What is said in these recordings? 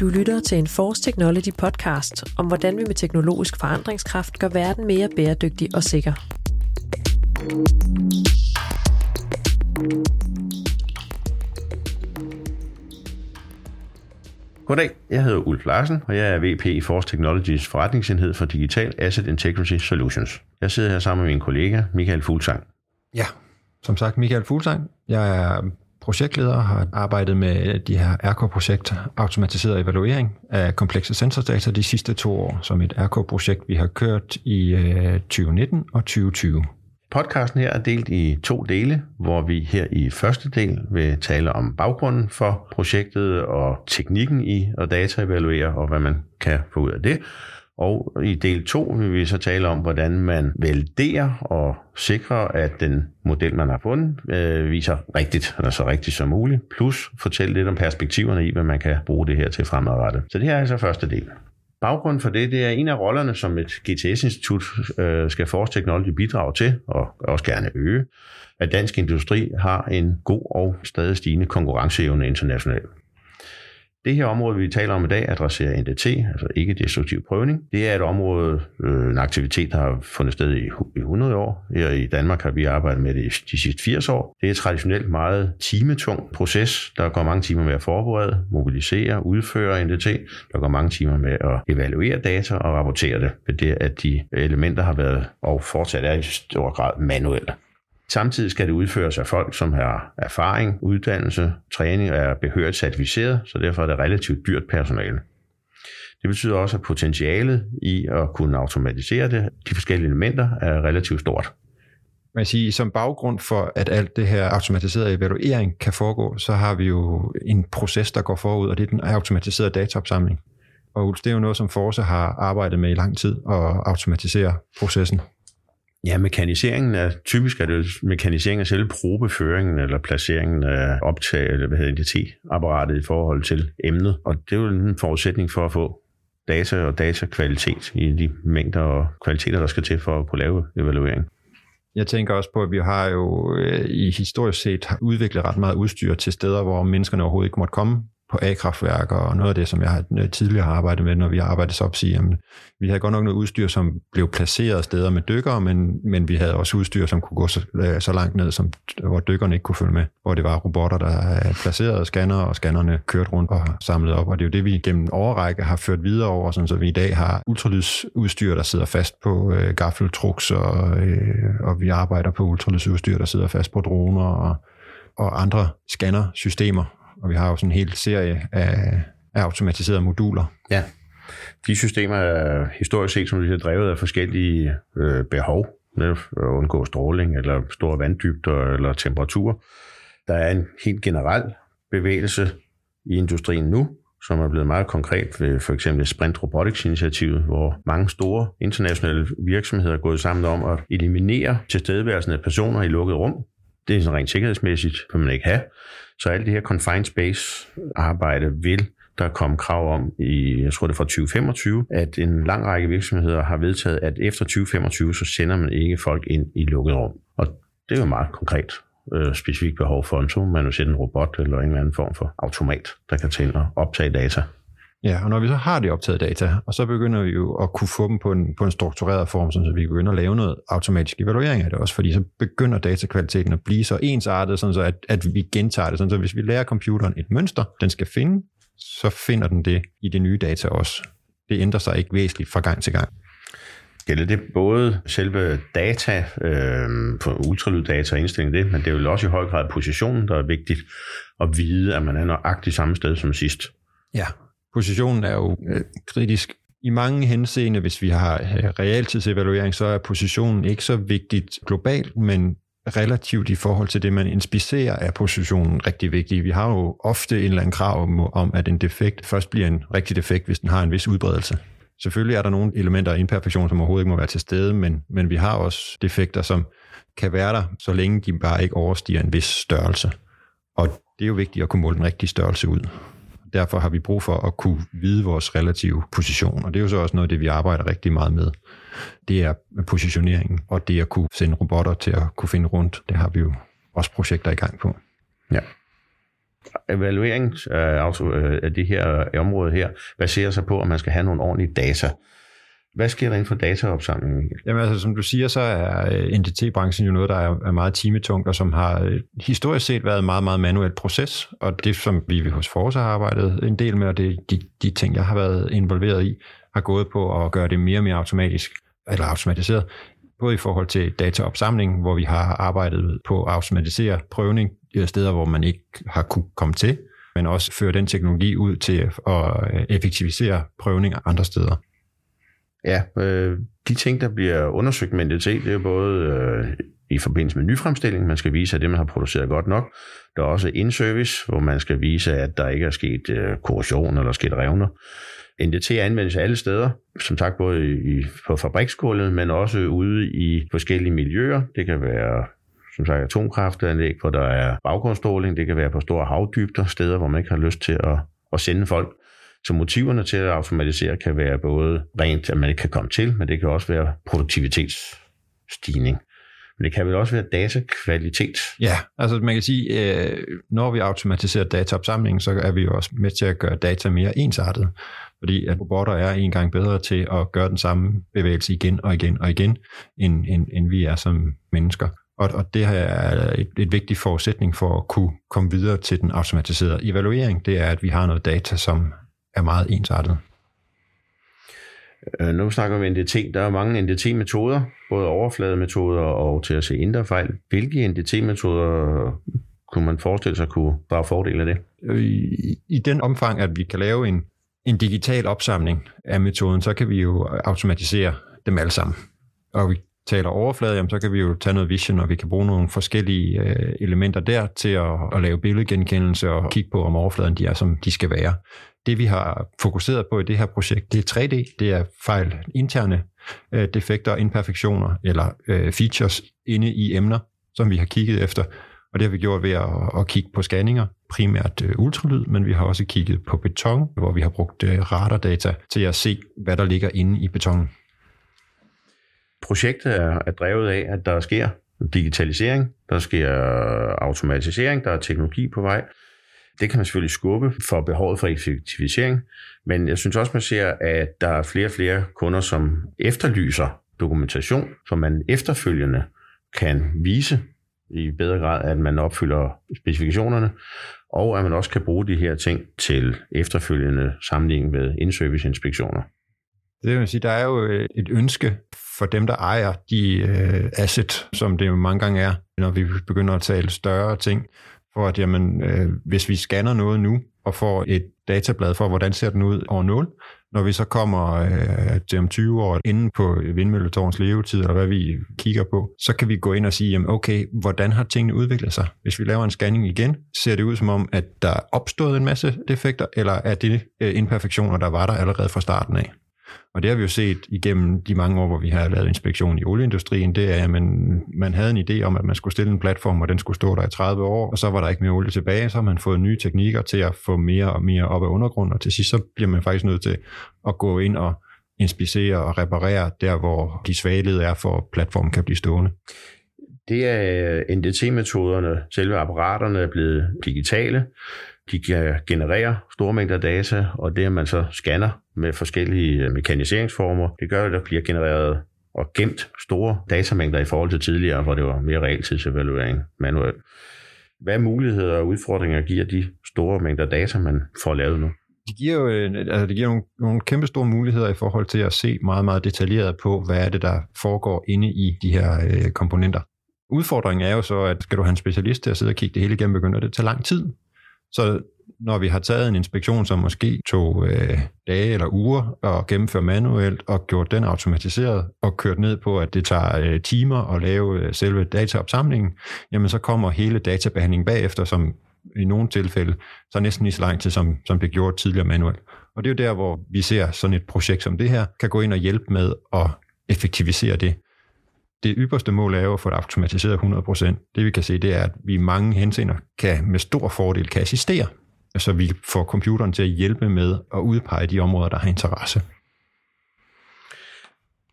Du lytter til en Force Technology podcast om, hvordan vi med teknologisk forandringskraft gør verden mere bæredygtig og sikker. Goddag, jeg hedder Ulf Larsen, og jeg er VP i Force Technologies forretningsenhed for Digital Asset Integrity Solutions. Jeg sidder her sammen med min kollega Michael Fuglsang. Ja, som sagt Michael Fuglsang. Jeg er projektleder og har arbejdet med de her RK-projekt, automatiseret evaluering af komplekse sensordata de sidste to år, som et RK-projekt, vi har kørt i øh, 2019 og 2020. Podcasten her er delt i to dele, hvor vi her i første del vil tale om baggrunden for projektet og teknikken i at dataevaluere og hvad man kan få ud af det. Og i del 2 vil vi så tale om, hvordan man validerer og sikrer, at den model, man har fundet, øh, viser rigtigt, eller så rigtigt som muligt, plus fortælle lidt om perspektiverne i, hvad man kan bruge det her til fremadrettet. Så det her er altså første del. Baggrunden for det, det er en af rollerne, som et GTS-institut øh, skal Force Technology bidrage til, og også gerne øge, at dansk industri har en god og stadig stigende konkurrenceevne internationalt. Det her område, vi taler om i dag, adresserer NDT, altså ikke destruktiv prøvning. Det er et område, øh, en aktivitet, der har fundet sted i, i 100 år. Her i Danmark har vi arbejdet med det de sidste 80 år. Det er traditionelt meget timetung proces. Der går mange timer med at forberede, mobilisere, udføre NDT. Der går mange timer med at evaluere data og rapportere det. ved Det at de elementer har været og fortsat er i stor grad manuelle. Samtidig skal det udføres af folk, som har erfaring, uddannelse, træning og er behørigt certificeret, så derfor er det relativt dyrt personale. Det betyder også, at potentialet i at kunne automatisere det, de forskellige elementer, er relativt stort. Man siger, som baggrund for, at alt det her automatiserede evaluering kan foregå, så har vi jo en proces, der går forud, og det er den automatiserede dataopsamling. Og det er jo noget, som Force har arbejdet med i lang tid, at automatisere processen. Ja, mekaniseringen er typisk er det mekanisering af selve probeføringen eller placeringen af optag, eller hvad hedder NDT-apparatet i forhold til emnet. Og det er jo en forudsætning for at få data og datakvalitet i de mængder og kvaliteter, der skal til for at kunne lave evaluering. Jeg tænker også på, at vi har jo øh, i historisk set udviklet ret meget udstyr til steder, hvor menneskerne overhovedet ikke måtte komme på A-kraftværker, og noget af det, som jeg har, øh, tidligere har arbejdet med, når vi har arbejdet så op, jamen, vi havde godt nok noget udstyr, som blev placeret steder med dykkere, men, men vi havde også udstyr, som kunne gå så, øh, så langt ned, som, hvor dykkerne ikke kunne følge med, hvor det var robotter, der øh, placerede scanner, og scannerne kørte rundt og samlede op, og det er jo det, vi gennem overrække har ført videre over, sådan så vi i dag har ultralydsudstyr, der sidder fast på øh, gaffeltruks, og, øh, og vi arbejder på ultralydsudstyr, der sidder fast på droner og, og andre scannersystemer, og vi har jo sådan en hel serie af, af automatiserede moduler. Ja, de systemer er historisk set, som vi har drevet af forskellige øh, behov, med at undgå stråling, eller store vanddybder, eller temperatur. Der er en helt generel bevægelse i industrien nu, som er blevet meget konkret ved for eksempel Sprint Robotics initiativet, hvor mange store internationale virksomheder er gået sammen om at eliminere tilstedeværelsen af personer i lukket rum. Det er sådan rent sikkerhedsmæssigt, kan man ikke have. Så alt det her confined space arbejde vil der kom krav om i, jeg tror det er fra 2025, at en lang række virksomheder har vedtaget, at efter 2025, så sender man ikke folk ind i lukket rum. Og det er jo meget konkret øh, specifikt behov for, en så man jo sætte en robot eller en eller anden form for automat, der kan til at optage data. Ja, og når vi så har de optaget data, og så begynder vi jo at kunne få dem på en, på en struktureret form, så vi begynder at lave noget automatisk evaluering af det også, fordi så begynder datakvaliteten at blive så ensartet, sådan så at, at vi gentager det. Sådan så hvis vi lærer computeren et mønster, den skal finde, så finder den det i det nye data også. Det ændrer sig ikke væsentligt fra gang til gang. Gælder det både selve data, øh, ultralyddata og indstilling det, men det er jo også i høj grad positionen, der er vigtigt at vide, at man er nøjagtigt samme sted som sidst. Ja, positionen er jo øh, kritisk. I mange henseende, hvis vi har øh, realtidsevaluering, så er positionen ikke så vigtigt globalt, men relativt i forhold til det, man inspicerer, er positionen rigtig vigtig. Vi har jo ofte en eller anden krav om, om, at en defekt først bliver en rigtig defekt, hvis den har en vis udbredelse. Selvfølgelig er der nogle elementer af imperfektion, som overhovedet ikke må være til stede, men, men vi har også defekter, som kan være der, så længe de bare ikke overstiger en vis størrelse. Og det er jo vigtigt at kunne måle den rigtige størrelse ud. Derfor har vi brug for at kunne vide vores relative position, og det er jo så også noget af det, vi arbejder rigtig meget med. Det er positioneringen, og det at kunne sende robotter til at kunne finde rundt, det har vi jo også projekter i gang på. Ja. Evaluering øh, af, øh, af det her område her baserer sig på, at man skal have nogle ordentlige data. Hvad sker der inden for dataopsamlingen? Jamen altså, som du siger, så er øh, NDT-branchen jo noget, der er meget timetungt, og som har øh, historisk set været en meget, meget manuel proces, og det, som vi hos Forza har arbejdet en del med, og det, de, de ting, jeg har været involveret i, har gået på at gøre det mere og mere automatisk, eller automatiseret, både i forhold til dataopsamling, hvor vi har arbejdet på at automatisere prøvning i steder, hvor man ikke har kunne komme til, men også føre den teknologi ud til at effektivisere prøvning andre steder. Ja, øh, de ting, der bliver undersøgt med NDT, det er både øh, i forbindelse med nyfremstilling, man skal vise, at det, man har produceret godt nok. Der er også in-service, hvor man skal vise, at der ikke er sket øh, korrosion eller sket revner. NDT anvendes alle steder, som sagt både i, på fabriksgulvet, men også ude i forskellige miljøer. Det kan være som sagt atomkraftanlæg, hvor der er baggrundsstråling. Det kan være på store havdybder, steder, hvor man ikke har lyst til at, at sende folk. Så motiverne til at automatisere kan være både rent, at man ikke kan komme til, men det kan også være produktivitetsstigning. Men det kan vel også være datakvalitet. Ja, altså man kan sige, øh, når vi automatiserer dataopsamlingen, så er vi jo også med til at gøre data mere ensartet. Fordi at robotter er en gang bedre til at gøre den samme bevægelse igen og igen og igen, end, end, end vi er som mennesker. Og, og det her er et, et vigtigt forudsætning for at kunne komme videre til den automatiserede evaluering. Det er, at vi har noget data, som er meget ensartet. Øh, nu snakker vi om NDT. Der er mange NDT-metoder, både overflademetoder og til at se indre fejl. Hvilke NDT-metoder kunne man forestille sig kunne drage fordel af det? I, I den omfang, at vi kan lave en, en digital opsamling af metoden, så kan vi jo automatisere dem alle sammen. Og vi taler overflade, jamen, så kan vi jo tage noget vision, og vi kan bruge nogle forskellige øh, elementer der til at, at lave billedgenkendelse og kigge på, om overfladen de er, som de skal være. Det vi har fokuseret på i det her projekt, det er 3D, det er fejl interne øh, defekter, imperfektioner eller øh, features inde i emner, som vi har kigget efter. Og det har vi gjort ved at, at kigge på scanninger, primært øh, ultralyd, men vi har også kigget på beton, hvor vi har brugt øh, radardata til at se, hvad der ligger inde i betonen. Projektet er, er drevet af, at der sker digitalisering, der sker automatisering, der er teknologi på vej, det kan man selvfølgelig skubbe for behovet for effektivisering, men jeg synes også, man ser, at der er flere og flere kunder, som efterlyser dokumentation, som man efterfølgende kan vise i bedre grad, at man opfylder specifikationerne, og at man også kan bruge de her ting til efterfølgende sammenligning med in-service-inspektioner. Det vil sige, der er jo øh, et ønske for dem, der ejer de øh, asset, som det jo mange gange er, når vi begynder at tale større ting, for at jamen, øh, hvis vi scanner noget nu og får et datablad for, hvordan ser den ud over 0, når vi så kommer øh, til om 20 år inden på vindmølletårns levetid, eller hvad vi kigger på, så kan vi gå ind og sige, jamen okay, hvordan har tingene udviklet sig? Hvis vi laver en scanning igen, ser det ud som om, at der er opstået en masse defekter, eller er det øh, imperfektioner, der var der allerede fra starten af? Og det har vi jo set igennem de mange år, hvor vi har lavet inspektion i olieindustrien, det er, at man, man havde en idé om, at man skulle stille en platform, og den skulle stå der i 30 år, og så var der ikke mere olie tilbage, så har man fået nye teknikker til at få mere og mere op af undergrunden, og til sidst så bliver man faktisk nødt til at gå ind og inspicere og reparere der, hvor de svage er, for at platformen kan blive stående. Det er øh, NDT-metoderne, selve apparaterne er blevet digitale, de kan generere store mængder data, og det, at man så scanner med forskellige øh, mekaniseringsformer, det gør, at der bliver genereret og gemt store datamængder i forhold til tidligere, hvor det var mere realtidsevaluering manuelt. Hvad muligheder og udfordringer giver de store mængder data, man får lavet nu? Det giver jo øh, altså det giver nogle, nogle kæmpe store muligheder i forhold til at se meget, meget detaljeret på, hvad er det, der foregår inde i de her øh, komponenter. Udfordringen er jo så, at skal du have en specialist til at sidde og kigge det hele igennem, begynder det at tage lang tid. Så når vi har taget en inspektion, som måske tog øh, dage eller uger at gennemføre manuelt og gjort den automatiseret og kørt ned på, at det tager øh, timer at lave øh, selve dataopsamlingen, jamen så kommer hele databehandlingen bagefter, som i nogle tilfælde, så næsten lige så lang tid, som, som det gjort tidligere manuelt. Og det er jo der, hvor vi ser sådan et projekt som det her, kan gå ind og hjælpe med at effektivisere det. Det ypperste mål er jo at få det automatiseret 100%. Det vi kan se, det er, at vi i mange henseender kan med stor fordel kan assistere så vi får computeren til at hjælpe med at udpege de områder, der har interesse.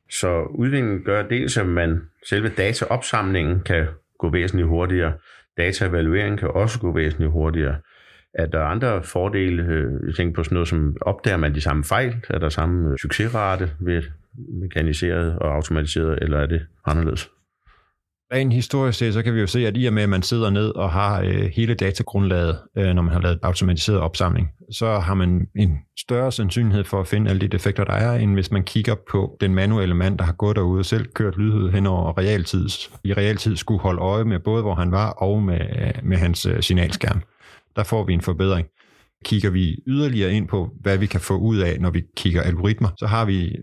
Så udviklingen gør dels, at man selve dataopsamlingen kan gå væsentligt hurtigere. Dataevalueringen kan også gå væsentligt hurtigere. Er der andre fordele? Øh, jeg tænker på sådan noget som, opdager man de samme fejl? Er der samme øh, succesrate ved mekaniseret og automatiseret, eller er det anderledes? Rent historisk set, så kan vi jo se, at i og med, at man sidder ned og har øh, hele datagrundlaget, øh, når man har lavet automatiseret opsamling, så har man en større sandsynlighed for at finde alle de defekter, der er, end hvis man kigger på den manuelle mand, der har gået derude og selv kørt lydhed hen over realtids, i realtid skulle holde øje med både, hvor han var, og med, øh, med hans øh, signalskærm. Der får vi en forbedring. Kigger vi yderligere ind på, hvad vi kan få ud af, når vi kigger algoritmer, så har vi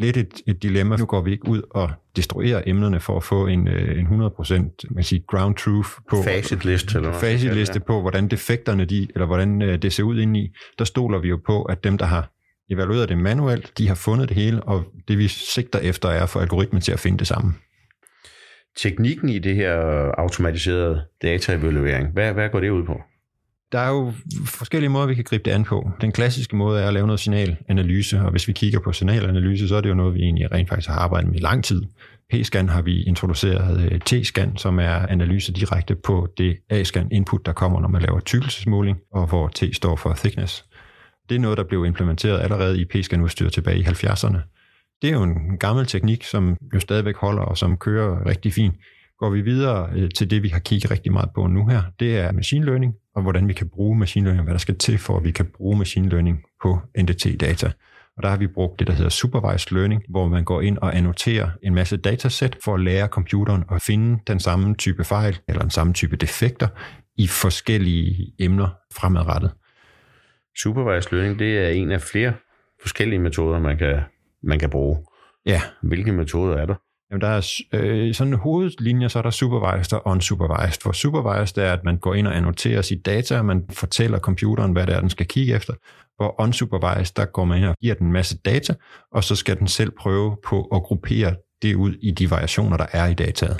lidt et, et dilemma. Nu går vi ikke ud og destruerer emnerne for at få en, øh, en 100% man siger, ground truth på facitliste, eller facitliste på, hvordan defekterne de, eller hvordan øh, det ser ud indeni. Der stoler vi jo på, at dem, der har evalueret det manuelt, de har fundet det hele, og det vi sigter efter er for algoritmen til at finde det samme. Teknikken i det her automatiserede dataevaluering, hvad, hvad går det ud på? Der er jo forskellige måder, vi kan gribe det an på. Den klassiske måde er at lave noget signalanalyse, og hvis vi kigger på signalanalyse, så er det jo noget, vi egentlig rent faktisk har arbejdet med i lang tid. P-scan har vi introduceret øh, T-scan, som er analyse direkte på det A-scan input, der kommer, når man laver tykkelsesmåling, og hvor T står for thickness. Det er noget, der blev implementeret allerede i P-scan udstyr tilbage i 70'erne. Det er jo en gammel teknik, som jo stadigvæk holder og som kører rigtig fint. Går vi videre øh, til det, vi har kigget rigtig meget på nu her, det er machine learning, og hvordan vi kan bruge machine learning, og hvad der skal til for, at vi kan bruge machine learning på NDT-data. Og der har vi brugt det, der hedder supervised learning, hvor man går ind og annoterer en masse datasæt for at lære computeren at finde den samme type fejl eller den samme type defekter i forskellige emner fremadrettet. Supervised learning, det er en af flere forskellige metoder, man kan, man kan bruge. Ja. Hvilke metoder er der? Jamen, der er øh, sådan en hovedlinje, så er der supervised og unsupervised. For supervised er, at man går ind og annoterer sit data, og man fortæller computeren, hvad det er, den skal kigge efter. Hvor unsupervised, der går man ind og giver den en masse data, og så skal den selv prøve på at gruppere det ud i de variationer, der er i dataet.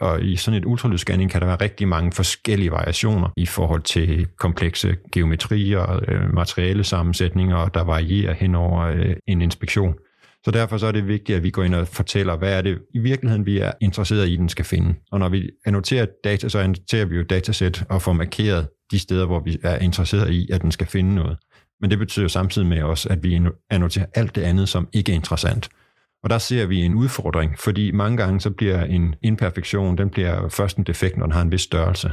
Og i sådan et ultralydsscanning kan der være rigtig mange forskellige variationer i forhold til komplekse geometrier, øh, materialesammensætninger, der varierer hen over øh, en inspektion. Så derfor så er det vigtigt, at vi går ind og fortæller, hvad er det i virkeligheden, vi er interesseret i, den skal finde. Og når vi annoterer data, så annoterer vi jo datasæt og får markeret de steder, hvor vi er interesseret i, at den skal finde noget. Men det betyder samtidig med også, at vi annoterer alt det andet, som ikke er interessant. Og der ser vi en udfordring, fordi mange gange så bliver en imperfektion, den bliver først en defekt, når den har en vis størrelse.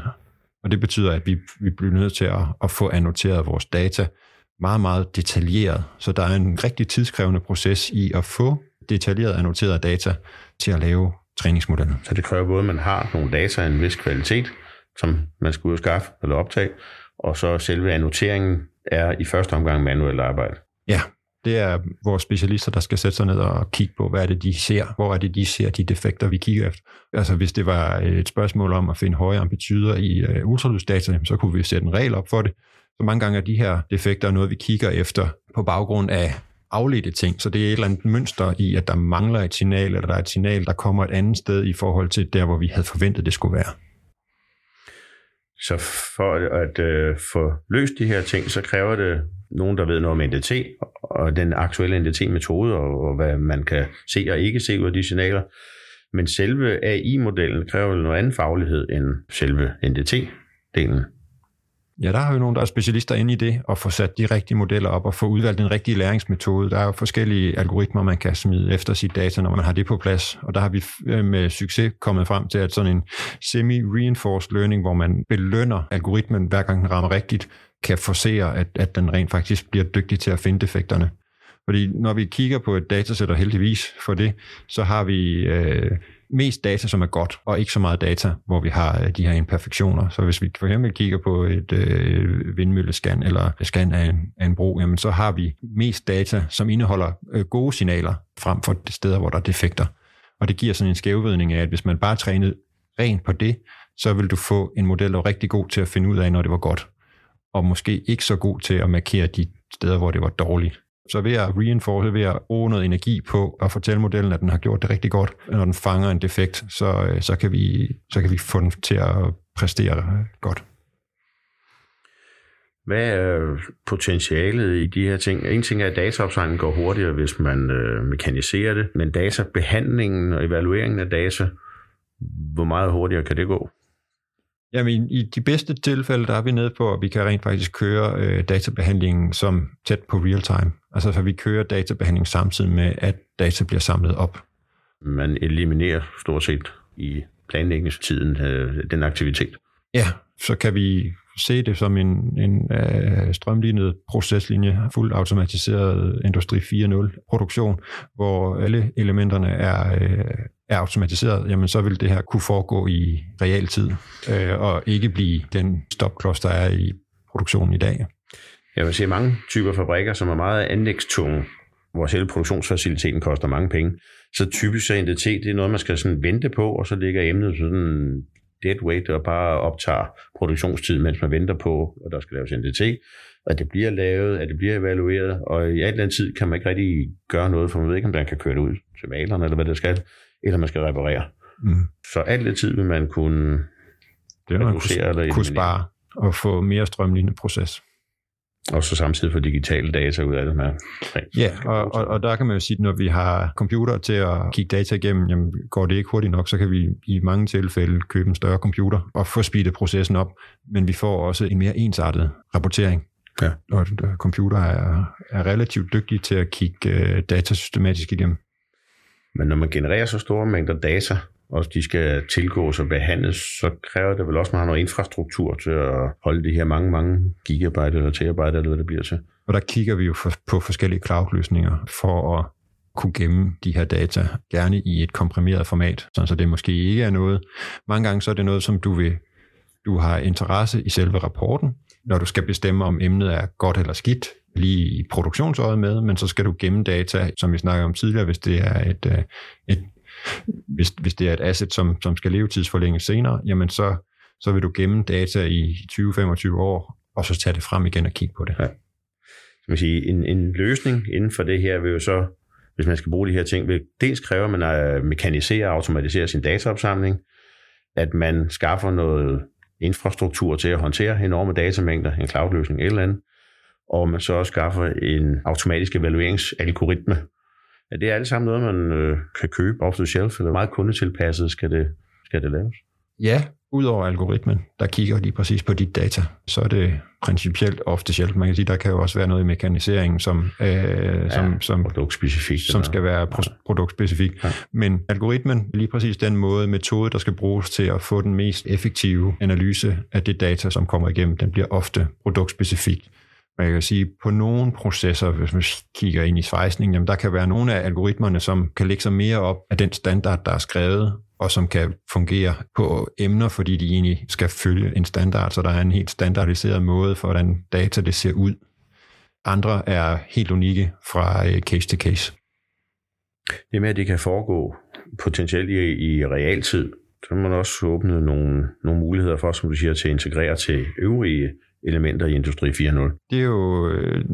Og det betyder, at vi, vi bliver nødt til at, at få annoteret vores data meget, meget detaljeret. Så der er en rigtig tidskrævende proces i at få detaljeret annoteret data til at lave træningsmodellen. Så det kræver både, at man har nogle data af en vis kvalitet, som man skal ud og skaffe eller optage, og så selve annoteringen er i første omgang manuelt arbejde. Ja, det er vores specialister, der skal sætte sig ned og kigge på, hvad er det, de ser, hvor er det, de ser de defekter, vi kigger efter. Altså hvis det var et spørgsmål om at finde høje amplituder i uh, ultralydsdata, så kunne vi sætte en regel op for det. Så mange gange er de her defekter noget, vi kigger efter på baggrund af afledte ting. Så det er et eller andet mønster i, at der mangler et signal, eller der er et signal, der kommer et andet sted i forhold til der, hvor vi havde forventet, det skulle være. Så for at øh, få løst de her ting, så kræver det nogen, der ved noget om NDT, og den aktuelle NDT-metode, og, og hvad man kan se og ikke se ud af de signaler. Men selve AI-modellen kræver noget anden faglighed end selve NDT-delen. Ja, der har vi nogen, der er specialister inde i det, og få sat de rigtige modeller op og få udvalgt den rigtige læringsmetode. Der er jo forskellige algoritmer, man kan smide efter sit data, når man har det på plads. Og der har vi øh, med succes kommet frem til, at sådan en semi-reinforced learning, hvor man belønner algoritmen, hver gang den rammer rigtigt, kan forsere, at, at den rent faktisk bliver dygtig til at finde defekterne. Fordi når vi kigger på et datasæt, og heldigvis for det, så har vi øh, mest data, som er godt, og ikke så meget data, hvor vi har øh, de her imperfektioner. Så hvis vi for eksempel kigger på et øh, vindmøllescan eller scan af en, af en bro, jamen så har vi mest data, som indeholder øh, gode signaler, frem for de steder, hvor der er defekter. Og det giver sådan en skævvidning af, at hvis man bare trænede rent på det, så vil du få en model, der er rigtig god til at finde ud af, når det var godt, og måske ikke så god til at markere de steder, hvor det var dårligt. Så ved at reinforce, ved at bruge noget energi på at fortælle modellen, at den har gjort det rigtig godt, når den fanger en defekt, så, øh, så, kan, vi, så kan vi få den til at præstere godt. Hvad er potentialet i de her ting? En ting er, at dataopsamlingen går hurtigere, hvis man øh, mekaniserer det, men databehandlingen og evalueringen af data, hvor meget hurtigere kan det gå? Jamen, i de bedste tilfælde, der er vi nede på, at vi kan rent faktisk køre øh, databehandlingen som tæt på real time. Altså, så vi kører databehandling samtidig med, at data bliver samlet op. Man eliminerer stort set i planlægningstiden øh, den aktivitet. Ja, så kan vi se det som en, en øh, strømlignet proceslinje, fuldt automatiseret Industri 4.0 produktion, hvor alle elementerne er, øh, er automatiseret, jamen så vil det her kunne foregå i realtid, øh, og ikke blive den stopklods, der er i produktionen i dag. Jeg vil se mange typer fabrikker, som er meget anlægstunge, hvor selve produktionsfaciliteten koster mange penge. Så typisk så NDT, det er noget, man skal sådan vente på, og så ligger emnet sådan dead weight og bare optager produktionstid, mens man venter på, at der skal laves NDT, at det bliver lavet, at det bliver evalueret, og i alt den tid kan man ikke rigtig gøre noget, for man ved ikke, om man kan køre det ud til malerne, eller hvad det skal, eller man skal reparere. Mm. Så alt det tid vil man kunne det man kunne, eller kunne spare og få mere strømlignende proces. Og så samtidig få digitale data ud af det. Med, ja, og, og, og der kan man jo sige, at når vi har computer til at kigge data igennem, jamen går det ikke hurtigt nok, så kan vi i mange tilfælde købe en større computer og få speedet processen op. Men vi får også en mere ensartet rapportering. Ja. Og computer er, er relativt dygtige til at kigge uh, data systematisk igennem. Men når man genererer så store mængder data, og de skal tilgås og behandles, så kræver det vel også, at man har noget infrastruktur til at holde de her mange, mange gigabyte eller terabyte, eller hvad det bliver til. Og der kigger vi jo på forskellige cloud-løsninger for at kunne gemme de her data, gerne i et komprimeret format, så det måske ikke er noget. Mange gange så er det noget, som du vil du har interesse i selve rapporten, når du skal bestemme, om emnet er godt eller skidt, lige i produktionsøjet med, men så skal du gemme data, som vi snakkede om tidligere, hvis det er et, øh, et hvis, hvis det er et asset, som, som skal levetidsforlænges senere, jamen så, så vil du gemme data i 20-25 år, og så tage det frem igen og kigge på det. Ja. Så sige, en, en løsning inden for det her vil jo så, hvis man skal bruge de her ting, vil dels kræve, at man øh, er mekanisere og automatisere sin dataopsamling, at man skaffer noget infrastruktur til at håndtere enorme datamængder, en cloud-løsning eller andet, og man så også skaffer en automatisk evalueringsalgoritme, Ja, det er alt sammen noget, man øh, kan købe off the shelf, eller meget kundetilpasset skal det, skal det laves. Ja, udover algoritmen, der kigger de præcis på dit data, så er det principielt ofte shelf. Man kan sige, der kan jo også være noget i mekaniseringen, som, øh, ja, som, som, produktspecifikt, som skal være pro- produktspecifikt. Ja. Men algoritmen, lige præcis den måde, metode, der skal bruges til at få den mest effektive analyse af det data, som kommer igennem, den bliver ofte produktspecifikt. Men jeg kan sige, på nogle processer, hvis man kigger ind i svejsningen, jamen der kan være nogle af algoritmerne, som kan lægge sig mere op af den standard, der er skrevet, og som kan fungere på emner, fordi de egentlig skal følge en standard, så der er en helt standardiseret måde for, hvordan data det ser ud. Andre er helt unikke fra øh, case til case. Det med, at det kan foregå potentielt i, i realtid, så må man også åbne nogle, nogle muligheder for, som du siger, til at integrere til øvrige elementer i Industri 4.0. Det er jo øh, et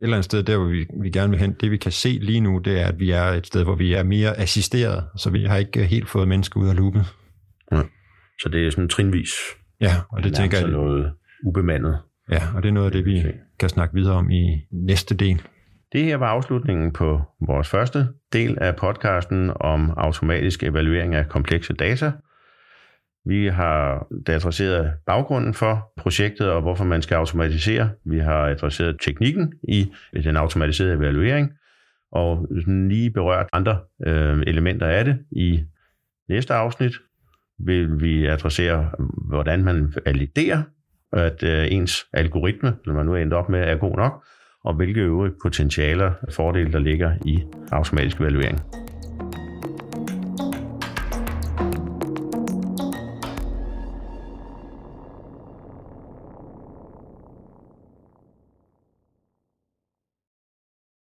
eller andet sted, der hvor vi, vi gerne vil hen. Det vi kan se lige nu, det er, at vi er et sted, hvor vi er mere assisteret, så vi har ikke helt fået mennesker ud af loopet. Ja. Så det er sådan trinvis. Ja, og det tænker jeg... noget ubemandet. Ja, og det er noget af det, vi kan snakke videre om i næste del. Det her var afslutningen på vores første del af podcasten om automatisk evaluering af komplekse data. Vi har adresseret baggrunden for projektet og hvorfor man skal automatisere. Vi har adresseret teknikken i den automatiserede evaluering og lige berørt andre øh, elementer af det. I næste afsnit vil vi adressere, hvordan man validerer, at øh, ens algoritme, når man nu er endt op med, er god nok, og hvilke øvrige potentialer og fordele, der ligger i automatisk evaluering.